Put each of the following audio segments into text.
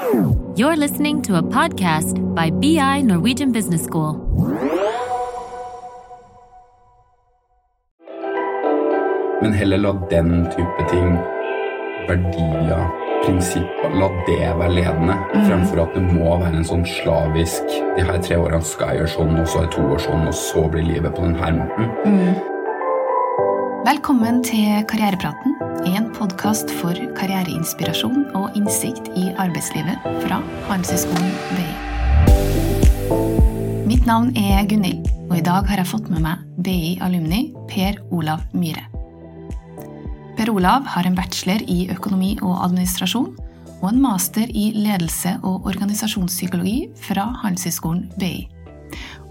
You're listening to a podcast by BI Norwegian Business School. Men heller la den type ting, verdier, prinsipper, la det være ledende. Fremfor at det må være en sånn slavisk De her tre årene skal jeg gjøre sånn, og så er to år sånn, og så blir livet på denne måten. Velkommen til Karrierepraten, en podkast for karriereinspirasjon og innsikt i arbeidslivet fra Handelshøyskolen BI. Mitt navn er Gunhild, og i dag har jeg fått med meg BI-alumni Per Olav Myhre. Per Olav har en bachelor i økonomi og administrasjon og en master i ledelse og organisasjonspsykologi fra Handelshøyskolen BI,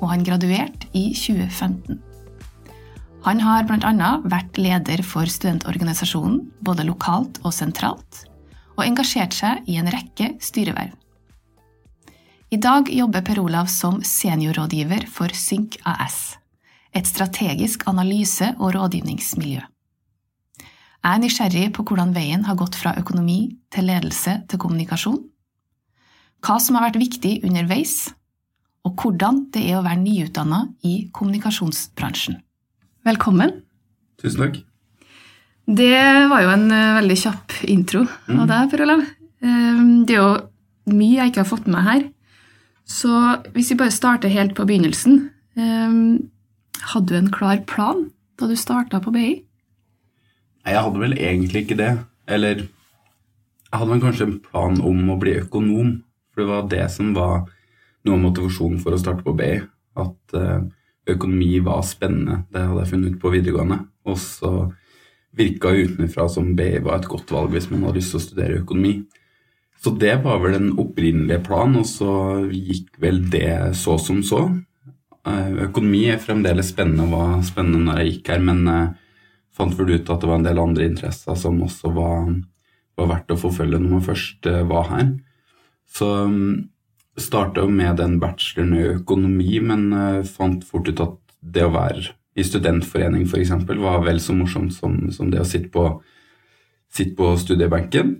og han graduerte i 2015. Han har bl.a. vært leder for studentorganisasjonen, både lokalt og sentralt, og engasjert seg i en rekke styreverv. I dag jobber Per Olav som seniorrådgiver for Synk AS, et strategisk analyse- og rådgivningsmiljø. Jeg er nysgjerrig på hvordan veien har gått fra økonomi til ledelse til kommunikasjon, hva som har vært viktig underveis, og hvordan det er å være nyutdanna i kommunikasjonsbransjen. Velkommen. Tusen takk. Det var jo en eh, veldig kjapp intro av deg, Per Olav. Eh, Det er jo mye jeg ikke har fått med her. Så hvis vi bare starter helt på begynnelsen eh, Hadde du en klar plan da du starta på BI? Nei, jeg hadde vel egentlig ikke det. Eller jeg hadde vel kanskje en plan om å bli økonom. For det var det som var noe av motivasjonen for å starte på BI. At eh, økonomi var spennende. Det hadde jeg funnet ut på videregående. Og så virka utenfra som BI var et godt valg hvis man hadde lyst til å studere økonomi. Så det var vel den opprinnelige planen, og så gikk vel det så som så. Eh, Økonomi er fremdeles spennende og var spennende når jeg gikk her, men jeg fant vel ut at det var en del andre interesser som også var, var verdt å forfølge når man først eh, var her. Så starta med den bacheloren i økonomi, men eh, fant fort ut at det å være i studentforening f.eks. var vel så morsomt som, som det å sitte på, sitte på studiebenken.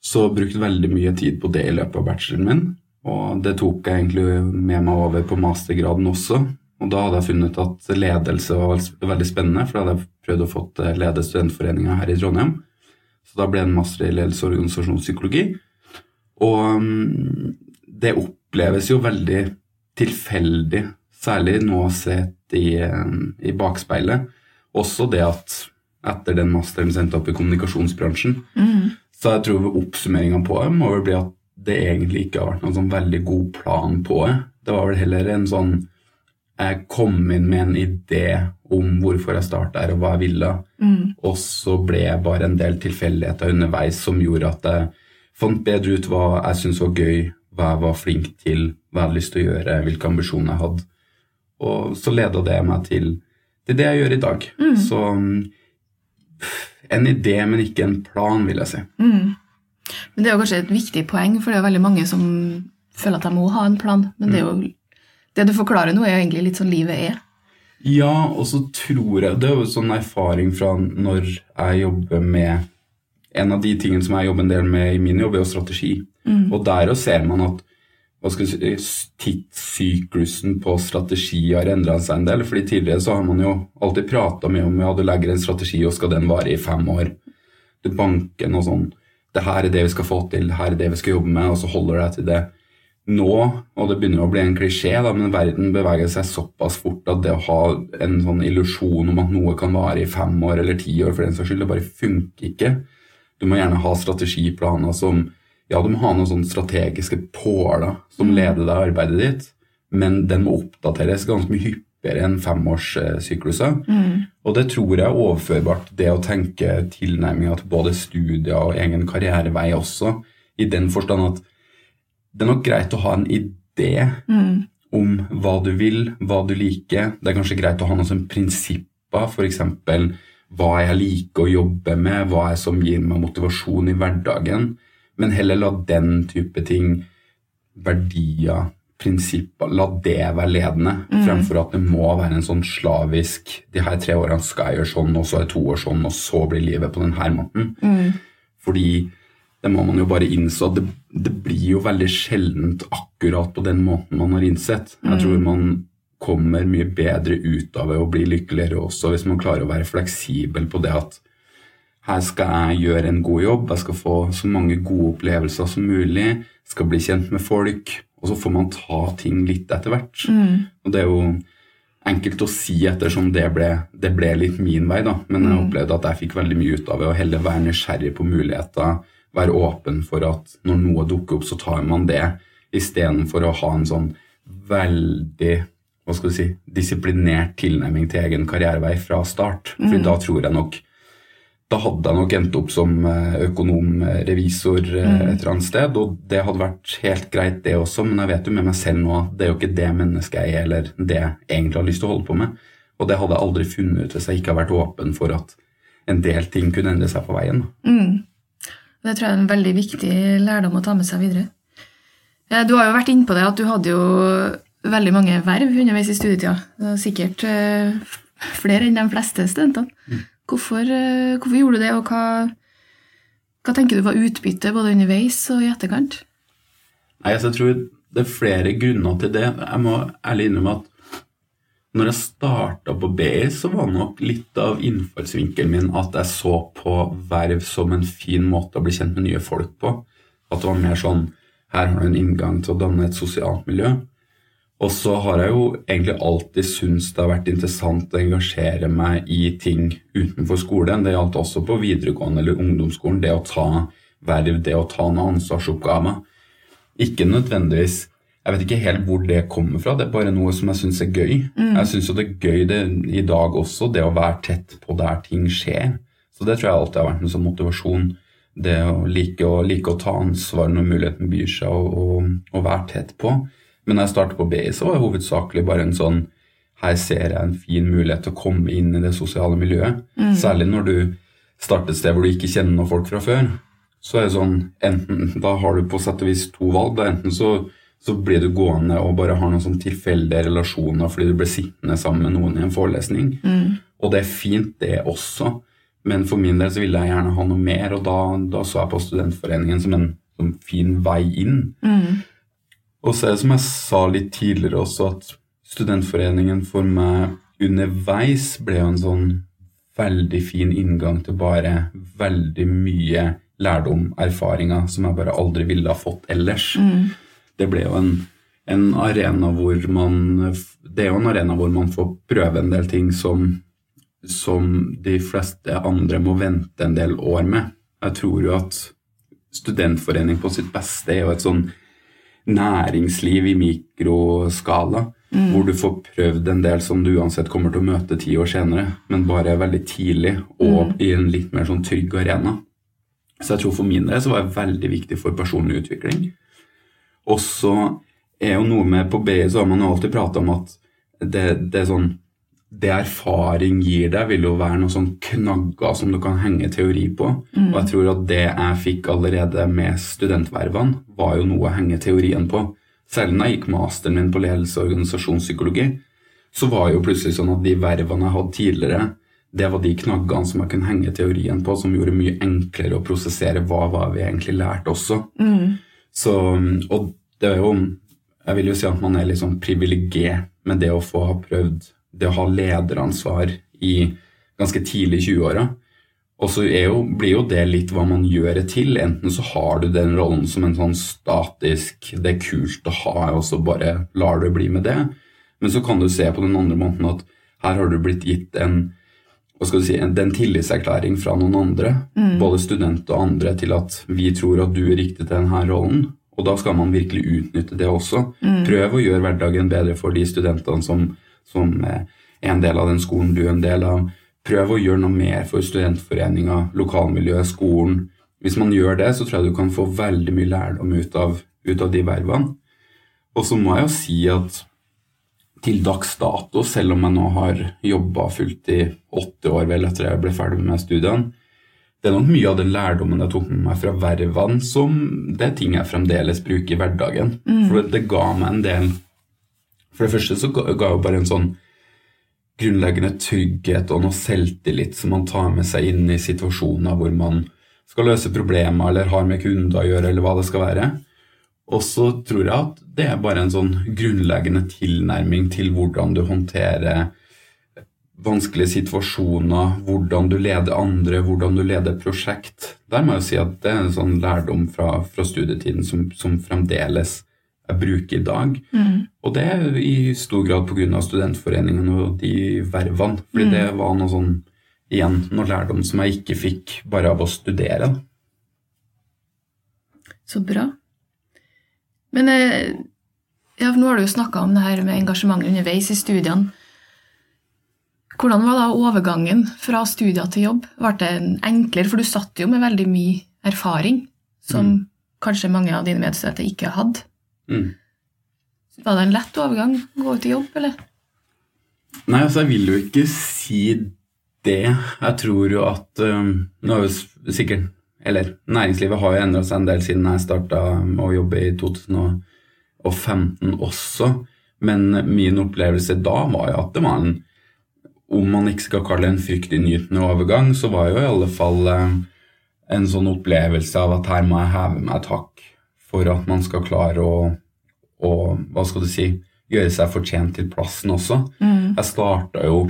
Så brukte veldig mye tid på det i løpet av bacheloren min. Og det tok jeg egentlig med meg over på mastergraden også. Og da hadde jeg funnet at ledelse var veldig spennende, for da hadde jeg prøvd å få lede studentforeninga her i Trondheim. Så da ble det en master i ledelse og organisasjonspsykologi. Og mm, det oppleves jo veldig tilfeldig, særlig nå sett i, eh, i bakspeilet. Også det at etter den masteren sendte endte opp i kommunikasjonsbransjen. Så jeg tror oppsummeringa på det må vel bli at det egentlig ikke har vært noen sånn veldig god plan på det. Det var vel heller en sånn Jeg kom inn med en idé om hvorfor jeg starta her, og hva jeg ville. Og så ble det bare en del tilfeldigheter underveis som gjorde at jeg fant bedre ut hva jeg syntes var gøy, hva jeg var flink til, hva jeg hadde lyst til å gjøre, hvilke ambisjoner jeg hadde. Og så leda det meg til, til det jeg gjør i dag. Så mm, en idé, men ikke en plan, vil jeg si. Men det er jo kanskje et viktig poeng, for det er jo veldig mange som føler at de må ha en plan. Men det, er jo, det du forklarer nå, er jo egentlig litt sånn livet er. Ja, og så tror jeg Det er jo sånn erfaring fra når jeg jobber med En av de tingene som jeg jobber en del med i min jobb, er jo strategi. Og der også ser man at si, tidssyklusen på strategi har endra seg en del. fordi Tidligere så har man jo alltid prata mye om ja, du legger en strategi, og skal den vare i fem år. Du banken og sånn. Det her er det vi skal få til, det her er det vi skal jobbe med, og så holder deg til det. Nå, og det begynner å bli en klisjé, da, men verden beveger seg såpass fort at det å ha en sånn illusjon om at noe kan vare i fem år eller ti år, for den saks skyld, det bare funker ikke. Du må gjerne ha strategiplaner som Ja, du må ha noen sånne strategiske påler som leder deg arbeidet ditt, men den må oppdateres ganske mye hyppigere enn femårssykluser. Og det tror jeg er overførbart, det å tenke tilnærminga til både studier og egen karrierevei også, i den forstand at det er nok greit å ha en idé om hva du vil, hva du liker. Det er kanskje greit å ha noen prinsipper, f.eks. hva jeg liker å jobbe med, hva som gir meg motivasjon i hverdagen. Men heller la den type ting, verdier, prinsipper, la det være ledende, fremfor at det må være en sånn slavisk De her tre årene skal jeg gjøre sånn, og så er to år sånn, og så blir livet på denne måten. Fordi det må man jo bare innse at det, det blir jo veldig sjeldent akkurat på den måten man har innsett. Jeg tror man kommer mye bedre ut av det og blir lykkeligere også hvis man klarer å være fleksibel på det at her skal jeg gjøre en god jobb, jeg skal få så mange gode opplevelser som mulig, skal bli kjent med folk, og så får man ta ting litt etter hvert. Og det er jo enkelt å si ettersom det ble, det ble litt min vei, da. Men jeg opplevde at jeg fikk veldig mye ut av det, og heller være nysgjerrig på muligheter, være åpen for at når noe dukker opp, så tar man det, istedenfor å ha en sånn veldig hva skal du si, disiplinert tilnærming til egen karrierevei fra start. For da tror jeg nok da hadde jeg nok endt opp som økonomrevisor økonom, eh, revisor eh, et eller annet sted, og det hadde vært helt greit, det også, men jeg vet jo med meg selv nå at det er jo ikke det mennesket jeg er, eller det jeg egentlig har lyst til å holde på med. Og det hadde jeg aldri funnet ut hvis jeg ikke har vært åpen for at en del ting kunne endre seg på veien. Det tror jeg er en veldig viktig lærdom å ta med seg videre. Du har jo vært inne på det at du hadde jo veldig mange verv underveis i studietida. Sikkert eh, flere enn de fleste studentene. Hvorfor, eh, hvorfor gjorde du det, og hva, hva tenker du var utbyttet både underveis og i etterkant? Nei, altså, jeg tror det er flere grunner til det. Jeg må ærlig innrømme at når jeg starta på BI, så var nok litt av innfallsvinkelen min at jeg så på verv som en fin måte å bli kjent med nye folk på. At det var mer sånn her har du en inngang til å danne et sosialt miljø. Og så har jeg jo egentlig alltid syntes det har vært interessant å engasjere meg i ting utenfor skolen. Det gjaldt også på videregående eller ungdomsskolen. Det å ta verv, det å ta noen ansvarsoppgaver. Ikke nødvendigvis Jeg vet ikke helt hvor det kommer fra, det er bare noe som jeg syns er gøy. Jeg syns jo det er gøy det, i dag også, det å være tett på der ting skjer. Så det tror jeg alltid har vært en sånn motivasjon. Det å like å, like å ta ansvar når muligheten byr seg, og, og, og være tett på. Men når jeg startet på BI, så var det hovedsakelig bare en sånn Her ser jeg en fin mulighet til å komme inn i det sosiale miljøet. Særlig når du starter et sted hvor du ikke kjenner noen folk fra før. Så er det sånn, enten, Da har du på sett og vis to valg. Da. Enten så, så blir du gående og bare har noen sånn tilfeldige relasjoner fordi du blir sittende sammen med noen i en forelesning. Og det er fint, det også. Men for min del så ville jeg gjerne ha noe mer, og da, da så jeg på studentforeningen som en som fin vei inn. Og så er det som jeg sa litt tidligere også, at studentforeningen for meg underveis ble jo en sånn veldig fin inngang til bare veldig mye lærdom, erfaringer, som jeg bare aldri ville ha fått ellers. Det ble jo en, en arena hvor man Det er jo en arena hvor man får prøve en del ting som, som de fleste andre må vente en del år med. Jeg tror jo at studentforening på sitt beste er jo et sånn næringsliv i mikroskala, hvor du får prøvd en del som du uansett kommer til å møte ti år senere, men bare veldig tidlig og i en litt mer sånn trygg arena. Så jeg tror for min del så var det veldig viktig for personlig utvikling. Og så er jo noe med På BI så har man jo alltid prata om at det, det er sånn det erfaring gir deg, vil jo være noen sånn knagger som du kan henge teori på. Og jeg tror at det jeg fikk allerede med studentvervene, var jo noe å henge teorien på. Selv når jeg gikk masteren min på ledelse og organisasjonspsykologi, så var jo plutselig sånn at de vervene jeg hadde tidligere, det var de knaggene som jeg kunne henge teorien på, som gjorde det mye enklere å prosessere hva var vi egentlig lærte også. Så, og det er jo Jeg vil jo si at man er litt sånn privilegert med det å få ha prøvd det å ha lederansvar i ganske tidlig i 20-åra. Og så blir jo det litt hva man gjør det til. Enten så har du den rollen som en sånn statisk Det er kult å ha, og så bare lar du bli med det. Men så kan du se på den andre måten at her har du blitt gitt en hva skal du si, en, en tillitserklæring fra noen andre, både student og andre, til at vi tror at du er riktig til denne rollen. Og da skal man virkelig utnytte det også. Prøv å gjøre hverdagen bedre for de studentene som, som er en del av den skolen du er en del av. Prøv å gjøre noe mer for studentforeninga, lokalmiljøet, skolen. Hvis man gjør det, så tror jeg du kan få veldig mye lærdom ut av, ut av de vervene. Og så må jeg jo si at til dags dato, selv om jeg nå har jobba fullt i åtte år vel etter jeg ble ferdig med studiene, det er nok mye av den lærdommen jeg tok med meg fra vervene, som det er ting jeg fremdeles bruker i hverdagen. For det, det ga meg en del For det første så ga jo bare en sånn grunnleggende trygghet og noe selvtillit som man tar med seg inn i situasjoner hvor man skal løse problemer eller har med kunder å gjøre, eller hva det skal være. Og så tror jeg at det er bare en sånn grunnleggende tilnærming til hvordan du håndterer vanskelige situasjoner, hvordan du leder andre, hvordan du leder prosjekt. Der må jeg jo si at det er en sånn lærdom fra, fra studietiden som, som, fremdeles jeg bruker i dag. Mm. Og det er i stor grad pga. studentforeningen og de vervene. Fordi Mm. det var noe sånn, igjen, noe lærdom som jeg ikke fikk bare av å studere. Så bra. Men eh, ja, nå har du jo snakka om det her med engasjement underveis i studiene. Hvordan var da overgangen fra studier til jobb? Ble det enklere, for du satt jo med veldig mye erfaring som kanskje mange av dine medstudenter ikke hadde. Mm. Var det en lett overgang å gå ut i jobb, eller? Nei, altså, jeg vil jo ikke si det. Jeg tror jo at um, Nå er jo sikkert Eller næringslivet har jo endra seg en del siden jeg starta å jobbe i 2015 også. Men min opplevelse da var jo at det var en Om man ikke skal kalle det en fryktinngytende overgang, så var jo i alle fall um, en sånn opplevelse av at her må jeg heve meg et hakk for at man skal klare å, å Hva skal du si Gjøre seg fortjent til plassen også. Jeg starta jo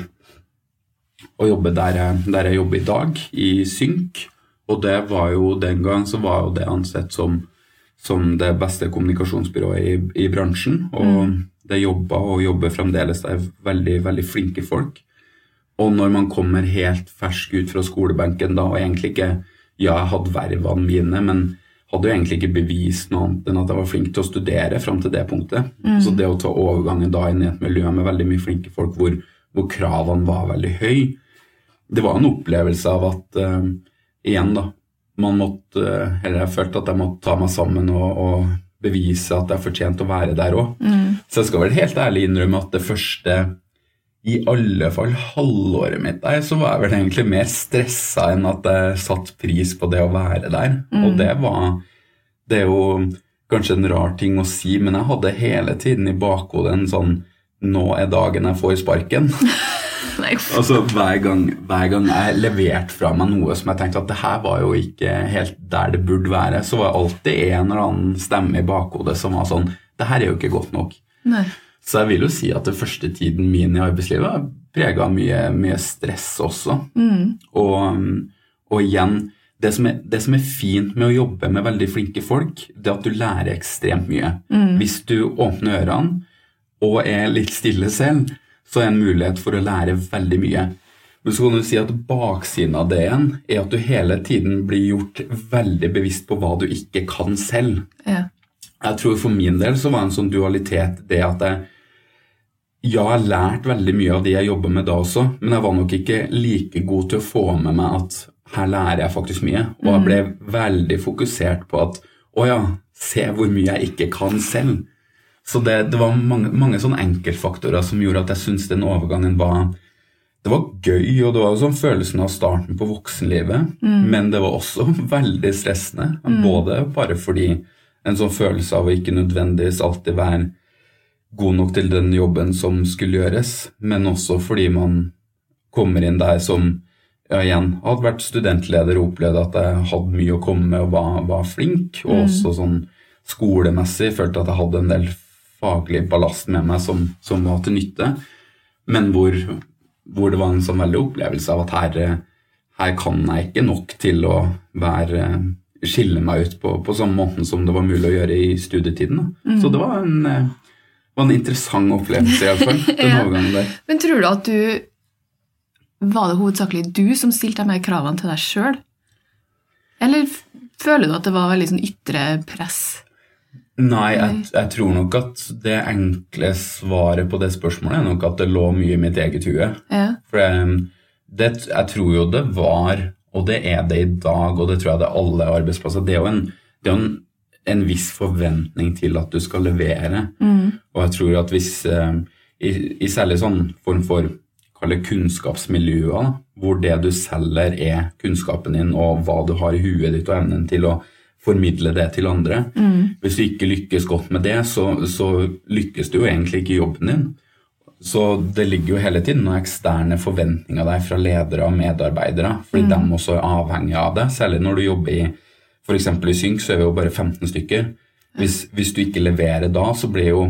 å jobbe der jeg, der jeg jobber i dag, i Synk. Og det var jo den gang så var jo det ansett som, som det beste kommunikasjonsbyrået i, i bransjen. Og det jobba og jobber fremdeles. Det er veldig, veldig flinke folk. Og når man kommer helt fersk ut fra skolebenken da, og egentlig ikke Ja, jeg hadde vervene mine, men hadde jo egentlig ikke bevist noe annet enn at jeg var flink til å studere fram til det punktet. Så det å ta overgangen da inn i et miljø med veldig mye flinke folk hvor, hvor kravene var veldig høy, det var en opplevelse av at uh, igjen, da man måtte, eller Jeg følte at jeg måtte ta meg sammen og, og bevise at jeg fortjente å være der òg. Så jeg skal vel helt ærlig innrømme at det første i alle fall halvåret mitt der, så var jeg vel egentlig mer stressa enn at jeg satte pris på det å være der. Og det var Det er jo kanskje en rar ting å si, men jeg hadde hele tiden i bakhodet en sånn Nå er dagen jeg får sparken. Altså hver gang, hver gang jeg leverte fra meg noe som jeg tenkte at det her var jo ikke helt der det burde være, så var det alltid en eller annen stemme i bakhodet som var sånn Det her er jo ikke godt nok. Nei. Så jeg vil jo si at den første tiden min i arbeidslivet er prega av mye, mye stress også. Og, og igjen, det som, er, det som er fint med å jobbe med veldig flinke folk, det er at du lærer ekstremt mye. Hvis du åpner ørene og er litt stille selv, så er det en mulighet for å lære veldig mye. Men så kan du si at baksiden av det igjen er at du hele tiden blir gjort veldig bevisst på hva du ikke kan selv. Ja. Jeg tror for min del så var det en sånn dualitet det at jeg ja, jeg har lært veldig mye av de jeg jobber med da også, men jeg var nok ikke like god til å få med meg at her lærer jeg faktisk mye. Og jeg ble veldig fokusert på at å ja, se hvor mye jeg ikke kan selv. Så det, det var mange, mange sånne enkeltfaktorer som gjorde at jeg syntes den overgangen var det var gøy, og det var sånn følelsen av starten på voksenlivet, men det var også veldig stressende. Både bare fordi en sånn følelse av å ikke nødvendigvis alltid være god nok til den jobben som skulle gjøres, men også fordi man kommer inn der som ja, igjen hadde vært studentleder og opplevde at jeg hadde mye å komme med og var, var flink, og også sånn skolemessig følte at jeg hadde en del faglig ballast med meg som, som var til nytte, men hvor, hvor det var en sånn veldig opplevelse av at her, her kan jeg ikke nok til å være skille meg ut på, på samme måten som det var mulig å gjøre i studietiden. Da. Så det var en, eh, var en interessant opplevelse, iallfall, den Ja. overgangen der. Men tror du at du Var det hovedsakelig du som stilte de kravene til deg sjøl? Eller føler du at det var veldig sånn ytre press? Nei, jeg, jeg tror nok at det enkle svaret på det spørsmålet er nok at det lå mye i mitt eget hue. Ja. For det, det, jeg tror jo det var, og det er det i dag, og det tror jeg det er alle arbeidsplasser, det er jo en, det er en, en viss forventning til at du skal levere. Og jeg tror at hvis, eh, i, i særlig sånn form for kunnskapsmiljøer, hvor det du selger er kunnskapen din og hva du har i huet ditt og evnen til å formidle det til andre. Hvis du ikke lykkes godt med det, så, så lykkes du jo egentlig ikke i jobben din. Så det ligger jo hele tiden noen eksterne forventninger der fra ledere og medarbeidere, fordi de også er avhengige av det. Særlig når du jobber i f.eks. i Synk, så er vi jo bare 15 stykker. Hvis, hvis du ikke leverer da, så blir jo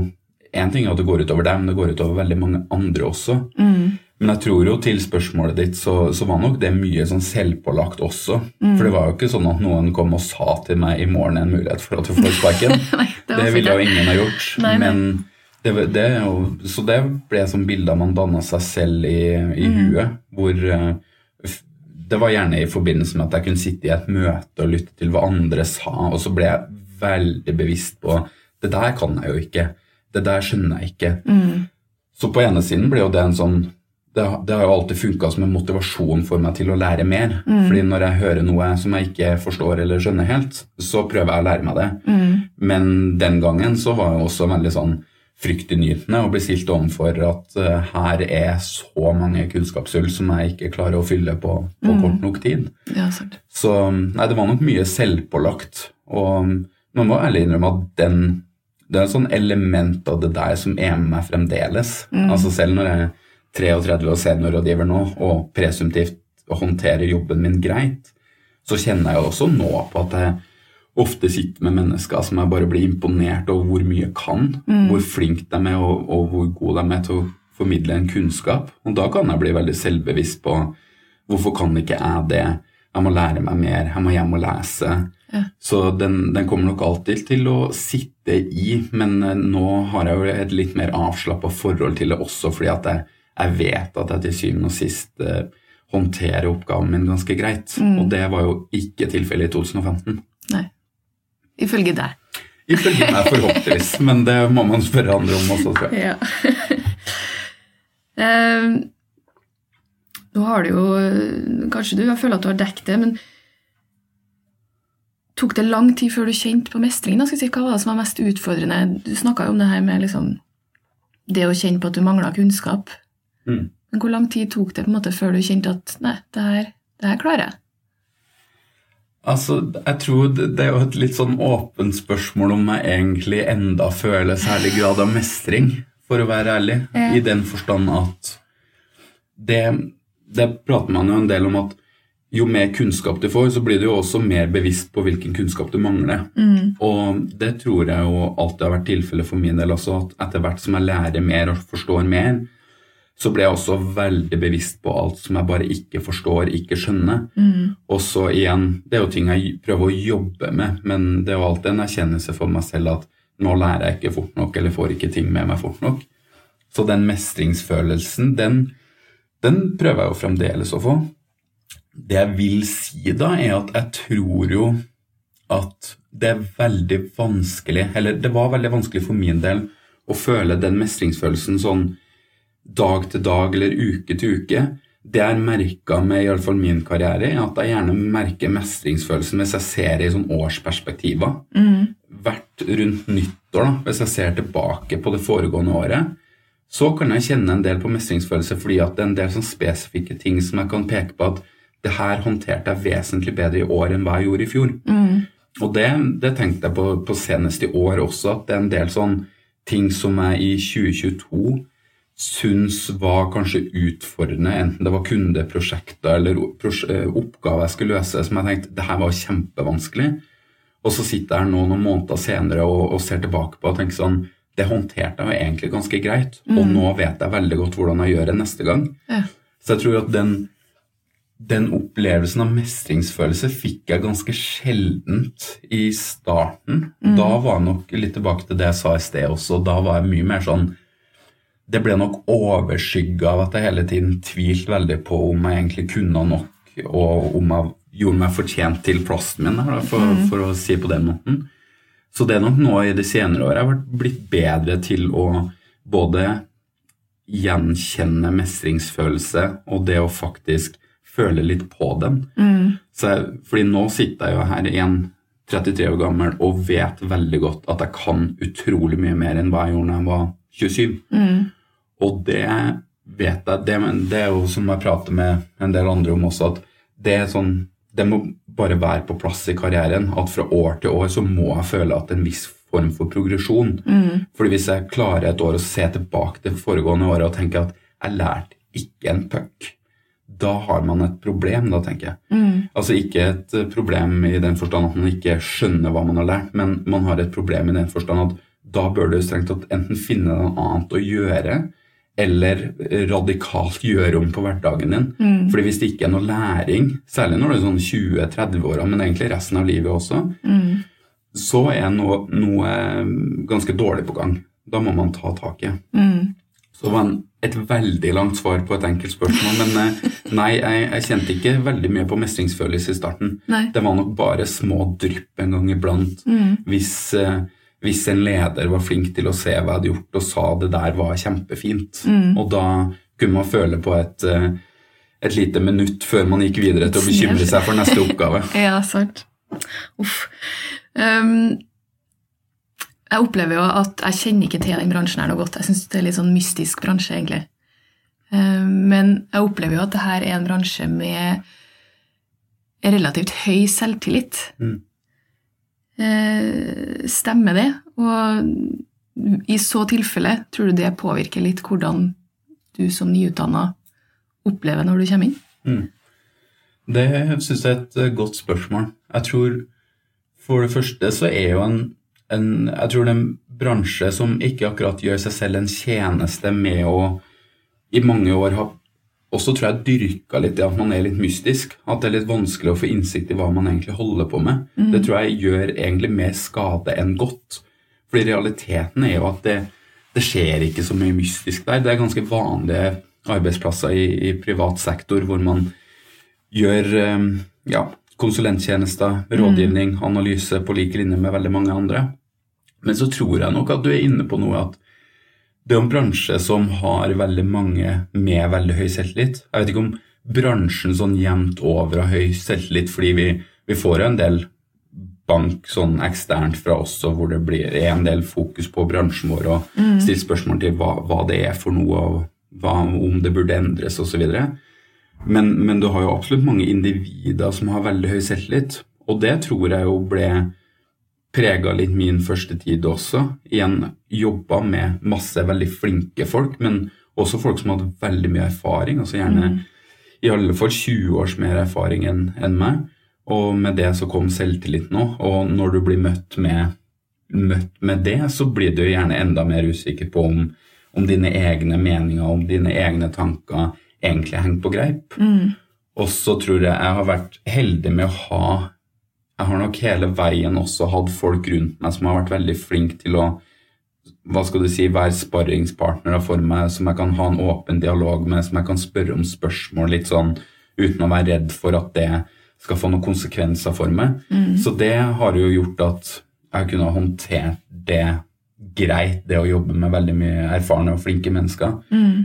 Én ting er at det går utover deg, men det går utover veldig mange andre også. Men jeg tror jo til spørsmålet ditt, så, så var nok det mye sånn selvpålagt også. For det var jo ikke sånn at noen kom og sa til meg i morgen en mulighet for at du får sparken. Nei, det det ville jo ingen ha gjort. Nei, nei. Men det, det så det ble som bilder man danna seg selv i, i Mm. huet. Hvor eh, det var gjerne i forbindelse med at jeg kunne sitte i et møte og lytte til hva andre sa, og så ble jeg veldig bevisst på det der kan jeg jo ikke. Det der skjønner jeg ikke. Mm. Så på ene siden ble jo det en sånn det, har- det har jo alltid funka som en motivasjon for meg til å lære mer. Mm. Fordi når jeg hører noe som jeg ikke forstår eller skjønner helt, så prøver jeg å lære meg det. Mm. Men den gangen så var jeg også veldig sånn fryktinngytende og bli stilt overfor at uh, her er så mange kunnskapshull som jeg ikke klarer å fylle på, på Mm. kort nok tid. Ja, sant. Så nei, det var nok mye selvpålagt. Og man må ærlig innrømme at den, det er et sånn element av det der som er med meg fremdeles. Altså Selv når jeg er 33 og seniorrådgiver nå, og presumptivt håndterer jobben min greit, så kjenner jeg også nå på at jeg ofte sitter med mennesker som jeg bare blir imponert over hvor mye kan, hvor flink de er og, og hvor gode de er til å formidle en kunnskap. Og da kan jeg bli veldig selvbevisst på hvorfor kan ikke jeg det? Jeg må lære meg mer, jeg må hjem og lese. Ja. Så den, den kommer nok alltid til å sitte i, men eh, nå har jeg jo et litt mer avslappa forhold til det også, fordi at jeg, jeg vet at jeg til syvende og sist eh, håndterer oppgaven min ganske greit. Og det var jo ikke tilfellet i 2015. Ifølge deg. Ifølge meg forhåpentligvis, men det må man spørre andre om også, tror jeg. Ja. Ehm, nå har du jo Kanskje du jeg føler at du har dekket det, men tok det lang tid før du kjente på mestring? Da? Skal vi si, hva var det som var mest utfordrende? Du snakka jo om det her med liksom, det å kjenne på at du mangla kunnskap. Mm. Men hvor lang tid tok det på en måte før du kjente at nei, det her, det her klarer jeg? Altså, jeg tror det, det er jo et litt sånn åpent spørsmål om jeg egentlig enda føler særlig grad av mestring, for å være ærlig. Ja. I den forstand at det, det prater man jo en del om at jo mer kunnskap du får, så blir du jo også mer bevisst på hvilken kunnskap du mangler. Og det tror jeg jo alltid har vært tilfellet for min del også, at etter hvert som jeg lærer mer og forstår mer, så ble jeg også veldig bevisst på alt som jeg bare ikke forstår, ikke skjønner. Og så igjen, det er jo ting jeg prøver å jobbe med, men det er jo alltid en erkjennelse for meg selv at nå lærer jeg ikke fort nok, eller får ikke ting med meg fort nok. Så den mestringsfølelsen, den, den prøver jeg jo fremdeles å få. Det jeg vil si da, er at jeg tror jo at det er veldig vanskelig, eller det var veldig vanskelig for min del å føle den mestringsfølelsen sånn dag til dag eller uke til uke. Det jeg merka med i alle fall min karriere, er at jeg gjerne merker mestringsfølelsen hvis jeg ser det i sånn årsperspektiver. Hvert rundt nyttår, da, hvis jeg ser tilbake på det foregående året, så kan jeg kjenne en del på mestringsfølelse fordi at det er en del sånn spesifikke ting som jeg kan peke på at det her håndterte jeg vesentlig bedre i år enn hva jeg gjorde i fjor. Og det, det tenkte jeg på, på senest i år også, at det er en del sånn ting som jeg i 2022 syns var kanskje utfordrende, enten det var kundeprosjekter eller eh, oppgaver jeg skulle løse, som jeg tenkte det her var kjempevanskelig. Og så sitter jeg her nå noen måneder senere og, og ser tilbake på og tenker sånn Det håndterte jeg jo egentlig ganske greit, og nå vet jeg veldig godt hvordan jeg gjør det neste gang. Ja. Så jeg tror at den, den opplevelsen av mestringsfølelse fikk jeg ganske sjeldent i starten. Da var jeg nok litt tilbake til det jeg sa i sted også. Da var jeg mye mer sånn Det ble nok overskygga av at jeg hele tiden tvilte veldig på om jeg egentlig kunne nok, og om jeg gjorde meg fortjent til plassen min, da, for, for å si på den måten. Så det er nok nå i de senere år jeg har blitt bedre til å både gjenkjenne mestringsfølelse og det å faktisk føle litt på den. Så jeg, fordi nå sitter jeg jo her igjen 33 år gammel og vet veldig godt at jeg kan utrolig mye mer enn hva jeg gjorde da jeg var 27. Og det vet jeg, det, det er jo som jeg prater med en del andre om også, at det er sånn det må bare være på plass i karrieren. At fra år til år så må jeg føle at en viss form for progresjon. Mm. Fordi hvis jeg klarer et år å se tilbake til foregående året og tenke at jeg lærte ikke en puck, da har man et problem, da, tenker jeg. Mm. Altså ikke et problem i den forstand at man ikke skjønner hva man har lært, men man har et problem i den forstand at da bør du strengt tatt enten finne noe annet å gjøre, eller radikalt gjøre om på hverdagen din. Mm. Fordi hvis det ikke er noe læring, særlig når du er sånn 20-30-åra, men egentlig resten av livet også, Mm. så er noe, noe ganske dårlig på gang. Da må man ta tak i. Mm. Så det var en, et veldig langt svar på et enkelt spørsmål. Men eh, nei, jeg, jeg kjente ikke veldig mye på mestringsfølelse i starten. Nei. Det var nok bare små drypp en gang iblant. Mm. Hvis, eh, hvis en leder var flink til å se hva jeg hadde gjort, og sa det der var kjempefint. Mm. Og da kunne man føle på et, eh, et lite minutt før man gikk videre til å bekymre seg for neste oppgave. Ja, sant. Uff. Um, jeg opplever jo at jeg kjenner ikke til den bransjen her noe godt. Jeg syns det er litt sånn mystisk bransje, egentlig. Um, men jeg opplever jo at det her er en bransje med relativt høy selvtillit. Mm. Eh, stemmer det? Og i så tilfelle, tror du det påvirker litt hvordan du som nyutdanna opplever når du kommer inn? Mm. Det syns jeg er et eh, godt spørsmål. Jeg tror for det første så er jo en, en Jeg tror det er en bransje som ikke akkurat gjør seg selv en tjeneste med å i mange år ha også tror jeg dyrka litt i at man er litt mystisk. At det er litt vanskelig å få innsikt i hva man egentlig holder på med. Det tror jeg gjør egentlig mer skade enn godt. Fordi realiteten er jo at det, det skjer ikke så mye mystisk der. Det er ganske vanlige arbeidsplasser i, i privat sektor hvor man gjør eh, ja, konsulenttjenester, rådgivning, analyse på lik linje med veldig mange andre. Men så tror jeg nok at du er inne på noe at det er en bransje som har veldig mange med veldig høy selvtillit. Jeg vet ikke om bransjen sånn jevnt over har høy selvtillit, fordi vi, vi får en del bank sånn eksternt fra oss, hvor det blir en del fokus på bransjen vår, og mm. stilt spørsmål til hva, hva, det er for noe, og hva, om det burde endres osv. Men, men du har jo absolutt mange individer som har veldig høy selvtillit, og det tror jeg jo ble prega litt min første tid også. Igjen jobba med masse veldig flinke folk, men også folk som hadde veldig mye erfaring. altså gjerne Mm. i alle fall 20 års mer erfaring enn en meg. Og med det så kom selvtilliten òg. Og når du blir møtt med, møtt med det, så blir du gjerne enda mer usikker på om, om dine egne meninger, om dine egne tanker egentlig henger på greip. Mm. Og så tror jeg jeg har vært heldig med å ha Jeg har nok hele veien også hatt folk rundt meg som har vært veldig flinke til å hva skal du si, være sparringspartnere for meg, som jeg kan ha en åpen dialog med, som jeg kan spørre om spørsmål litt sånn uten å være redd for at det skal få noen konsekvenser for meg. Så det har jo gjort at jeg kunne ha håndtert det greit, det å jobbe med veldig mye erfarne og flinke mennesker.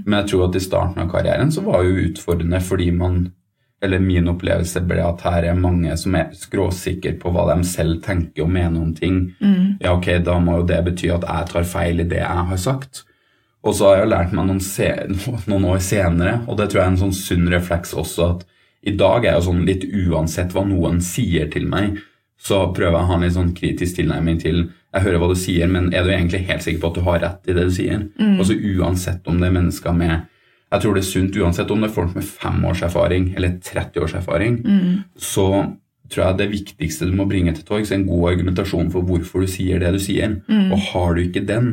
Men jeg tror at i starten av karrieren så var det jo utfordrende fordi man eller min opplevelse ble at her er mange som er skråsikre på hva de selv tenker og mener om ting. Ja, ok, da må jo det bety at jeg tar feil i det jeg har sagt. Og så har jeg lært meg noen, se noen år senere, og det tror jeg er en sånn sunn refleks også, at i dag er jeg jo sånn litt uansett hva noen sier til meg, så prøver jeg å ha en litt sånn kritisk tilnærming til Jeg hører hva du sier, men er du egentlig helt sikker på at du har rett i det du sier? Altså uansett om det er mennesker med jeg tror det er sunt uansett om det er folk med fem års erfaring eller 30 års erfaring. Så tror jeg det viktigste du må bringe til torgs, er en god argumentasjon for hvorfor du sier det du sier. Og har du ikke den,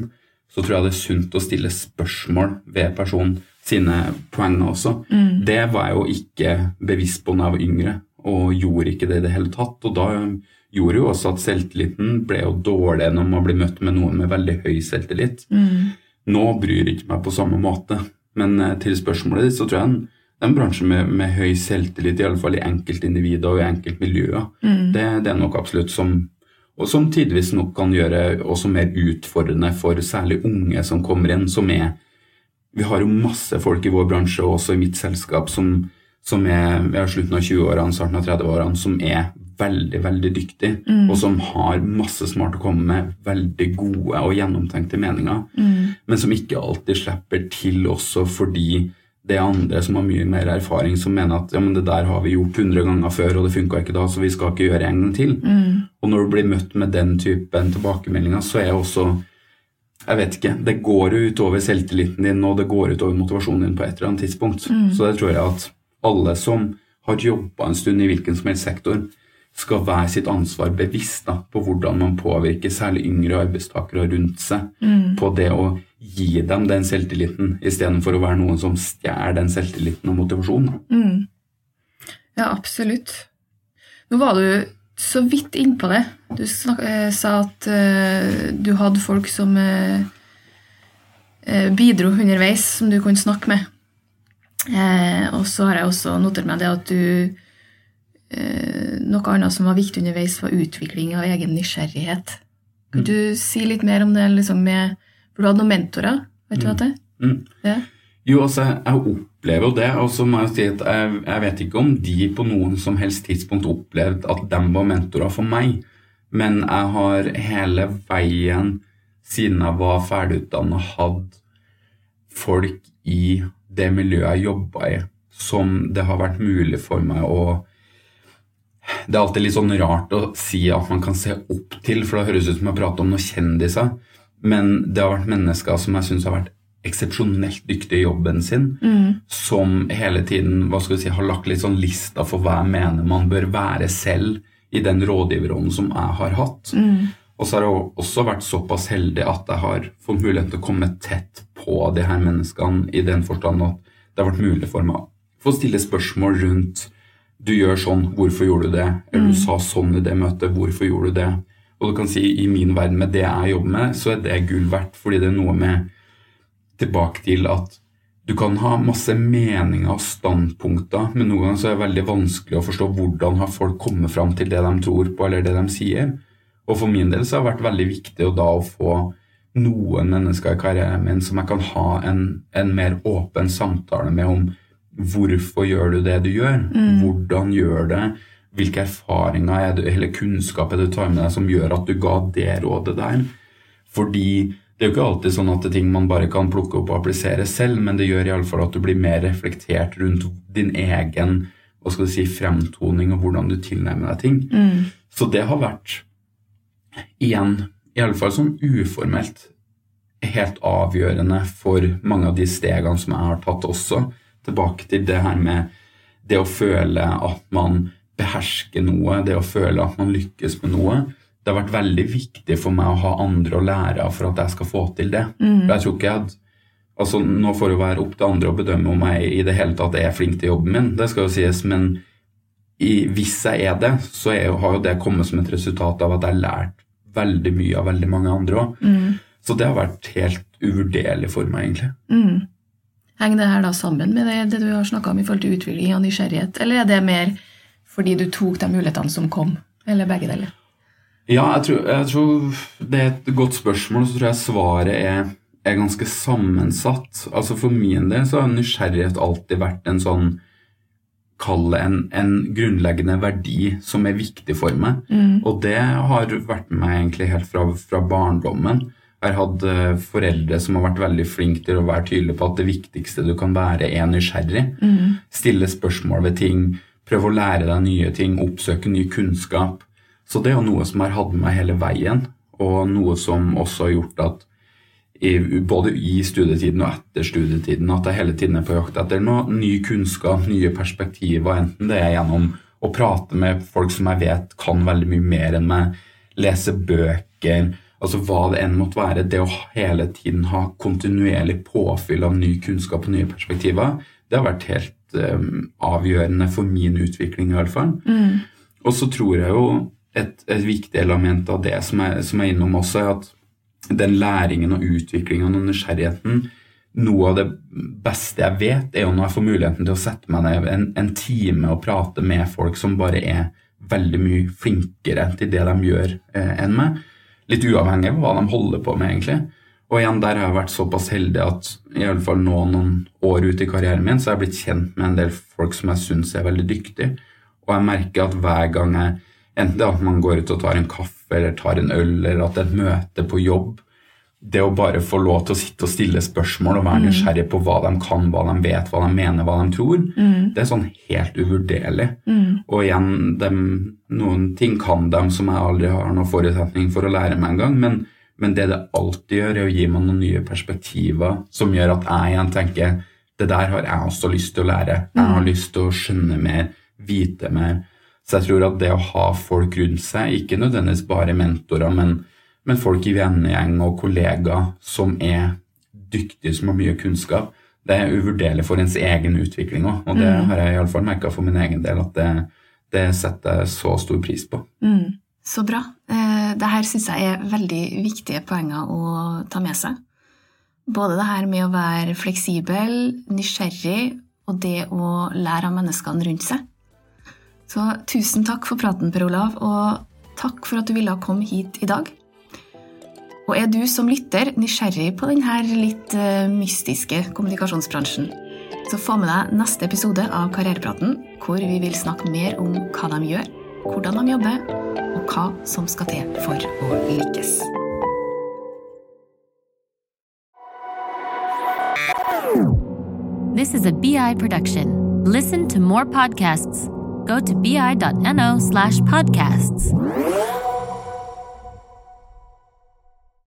så tror jeg det er sunt å stille spørsmål ved personen sine poeng også. Det var jeg jo ikke bevisst på da jeg var yngre, og gjorde ikke det i det hele tatt. Og da gjorde jo også at selvtilliten ble jo dårlig når man blir møtt med noen med veldig høy selvtillit. Nå bryr jeg ikke meg på samme måte. Men eh, til spørsmålet ditt, så tror jeg en, det er en bransje med, med høy selvtillit, i alle fall i enkeltindivider og i enkeltmiljøer. Det, det er nok absolutt som og som tidvis nok kan gjøre også mer utfordrende for særlig unge som kommer inn, som er Vi har jo masse folk i vår bransje, og også i mitt selskap, som, som er i slutten av 20-årene, starten av 30-årene, som er veldig, veldig dyktig, og som har masse smart å komme med, veldig gode og gjennomtenkte meninger, men som ikke alltid slipper til også fordi det er andre som har mye mer erfaring, som mener at ja, men det der har vi gjort 100 ganger før, og det funka ikke da, så vi skal ikke gjøre det en gang til. Og når du blir møtt med den typen tilbakemeldinger, så er også jeg vet ikke, Det går jo utover selvtilliten din og det går utover motivasjonen din på et eller annet tidspunkt. Så det tror jeg at alle som har jobba en stund i hvilken som helst sektor, skal være sitt ansvar bevisst da, på hvordan man påvirker særlig yngre arbeidstakere rundt seg på det å gi dem den selvtilliten, istedenfor å være noen som stjeler den selvtilliten og motivasjonen. da. Ja, absolutt. Nå var du så vidt innpå det. Du snak, eh, sa at eh, du hadde folk som eh, eh, bidro underveis, som du kunne snakke med. Eh, og så har jeg også notert meg det at du Noe annet som var viktig underveis, var utvikling av egen nysgjerrighet. Kan du si litt mer om det? Liksom med, for du hadde noen mentorer, vet du hva det er? Mm. Ja. Jo, altså, jeg opplever jo det, og så må jeg si at jeg, jeg vet ikke om de på noen som helst tidspunkt opplevde at de var mentorer for meg, men jeg har hele veien, siden jeg var ferdigutdanna, hatt folk i det miljøet jeg jobba i, som det har vært mulig for meg å Det er alltid litt sånn rart å si at man kan se opp til, for det høres ut som jeg prater om noen kjendiser, men det har vært mennesker som jeg syns har vært eksepsjonelt dyktige i jobben sin, som hele tiden hva skal vi si, har lagt litt sånn lista for hva jeg mener man bør være selv i den rådgiverrollen som jeg har hatt. Og så har jeg også vært såpass heldig at jeg har fått mulighet til å komme tett på de her menneskene i den forstand at det har vært mulig for meg å få stille spørsmål rundt du gjør sånn, hvorfor gjorde du det? Eller du sa sånn i det møtet, hvorfor gjorde du det? Og du kan si i min verden med det jeg jobber med, så er det gull verdt, fordi det er noe med tilbake til at du kan ha masse meninger og standpunkter, men noen ganger så er det veldig vanskelig å forstå hvordan har folk kommet fram til det de tror på, eller det de sier. Og for min del så har det vært veldig viktig da å få noen mennesker i karrieren min som jeg kan ha en, en mer åpen samtale med om hvorfor gjør du det du gjør, hvordan gjør det, hvilke erfaringer er det, eller kunnskap er det du tar med deg som gjør at du ga det rådet der. Fordi det er jo ikke alltid sånn at det er ting man bare kan plukke opp og applisere selv, men det gjør iallfall at du blir mer reflektert rundt din egen hva skal du si, fremtoning og hvordan du tilnærmer deg ting. Så det har vært, igjen, iallfall sånn uformelt, helt avgjørende for mange av de stegene som jeg har tatt også. Tilbake til det her med det å føle at man behersker noe, det å føle at man lykkes med noe det har vært veldig viktig for meg å ha andre å lære av for at jeg skal få til det. For jeg tror ikke jeg hadde altså Nå får det være opp til andre å bedømme om jeg i det hele tatt er flink til jobben min, det skal jo sies, men i, hvis jeg er det, så er, har jo det kommet som et resultat av at jeg har lært veldig mye av veldig mange andre òg. Så det har vært helt uvurderlig for meg, egentlig. Henger det her da sammen med det, det du har snakka om i forhold til utvikling og nysgjerrighet, eller er det mer fordi du tok de mulighetene som kom, eller begge deler? Ja, jeg tror, jeg tror det er et godt spørsmål, så tror jeg svaret er, er ganske sammensatt. Altså For min del så har nysgjerrighet alltid vært en sånn Kall det en, en grunnleggende verdi som er viktig for meg. Og det har vært med meg egentlig helt fra, fra barndommen. Har hatt eh, foreldre som har vært veldig flinke til å være tydelige på at det viktigste du kan være, er nysgjerrig. Stille spørsmål ved ting, prøve å lære deg nye ting, oppsøke ny kunnskap. Så det er jo noe som har hatt med meg hele veien, og noe som også har gjort at i, både i studietiden og etter studietiden at jeg hele tiden er på jakt etter noe ny kunnskap, nye perspektiver, enten det er gjennom å prate med folk som jeg vet kan veldig mye mer enn meg, lese bøker, altså hva det enn måtte være, det å hele tiden ha kontinuerlig påfyll av ny kunnskap og nye perspektiver, det har vært helt um, avgjørende for min utvikling i hvert fall. Og så tror jeg jo et, et viktig element av det som er, som er innom også, er at den læringen og utviklingen og nysgjerrigheten Noe av det beste jeg vet, er jo når jeg får muligheten til å sette meg ned en, en time og prate med folk som bare er veldig mye flinkere til det de gjør, eh, enn meg. Litt uavhengig av hva de holder på med, egentlig. Og igjen, der har jeg vært såpass heldig at i alle fall nå noen år ute i karrieren min, så har jeg blitt kjent med en del folk som jeg syns er veldig dyktige. Og jeg merker at hver gang jeg Enten det er at man går ut og tar en kaffe eller tar en øl, eller at det er et møte på jobb det å bare få lov til å sitte og stille spørsmål og være nysgjerrig på hva de kan, hva de vet, hva de mener, hva de tror, det er sånn helt uvurderlig. Og igjen, de, noen ting kan de som jeg aldri har noen forutsetning for å lære meg engang, men, men det det alltid gjør, er å gi meg noen nye perspektiver som gjør at jeg igjen tenker det der har jeg også lyst til å lære. Jeg har lyst til å skjønne mer, vite mer. Så jeg tror at det å ha folk rundt seg, ikke nødvendigvis bare mentorer, men men folk i vennegjeng og kollegaer som er dyktige, som har mye kunnskap, det er uvurderlig for ens egen utvikling òg. Og det Mm. har jeg iallfall merka for min egen del, at det, det setter jeg så stor pris på. Mm. Så bra. Eh, det her syns jeg er veldig viktige poenger å ta med seg. Både det her med å være fleksibel, nysgjerrig, og det å lære av menneskene rundt seg. Så tusen takk for praten, Per Olav, og takk for at du ville komme hit i dag. Og er du som lytter nysgjerrig på denne litt eh, mystiske kommunikasjonsbransjen, så få med deg neste episode av Karrierepraten, hvor vi vil snakke mer om hva de gjør, hvordan de jobber, og hva som skal til for å lykkes. This is a BI production. Listen to more podcasts. Go to bi.no slash podcasts.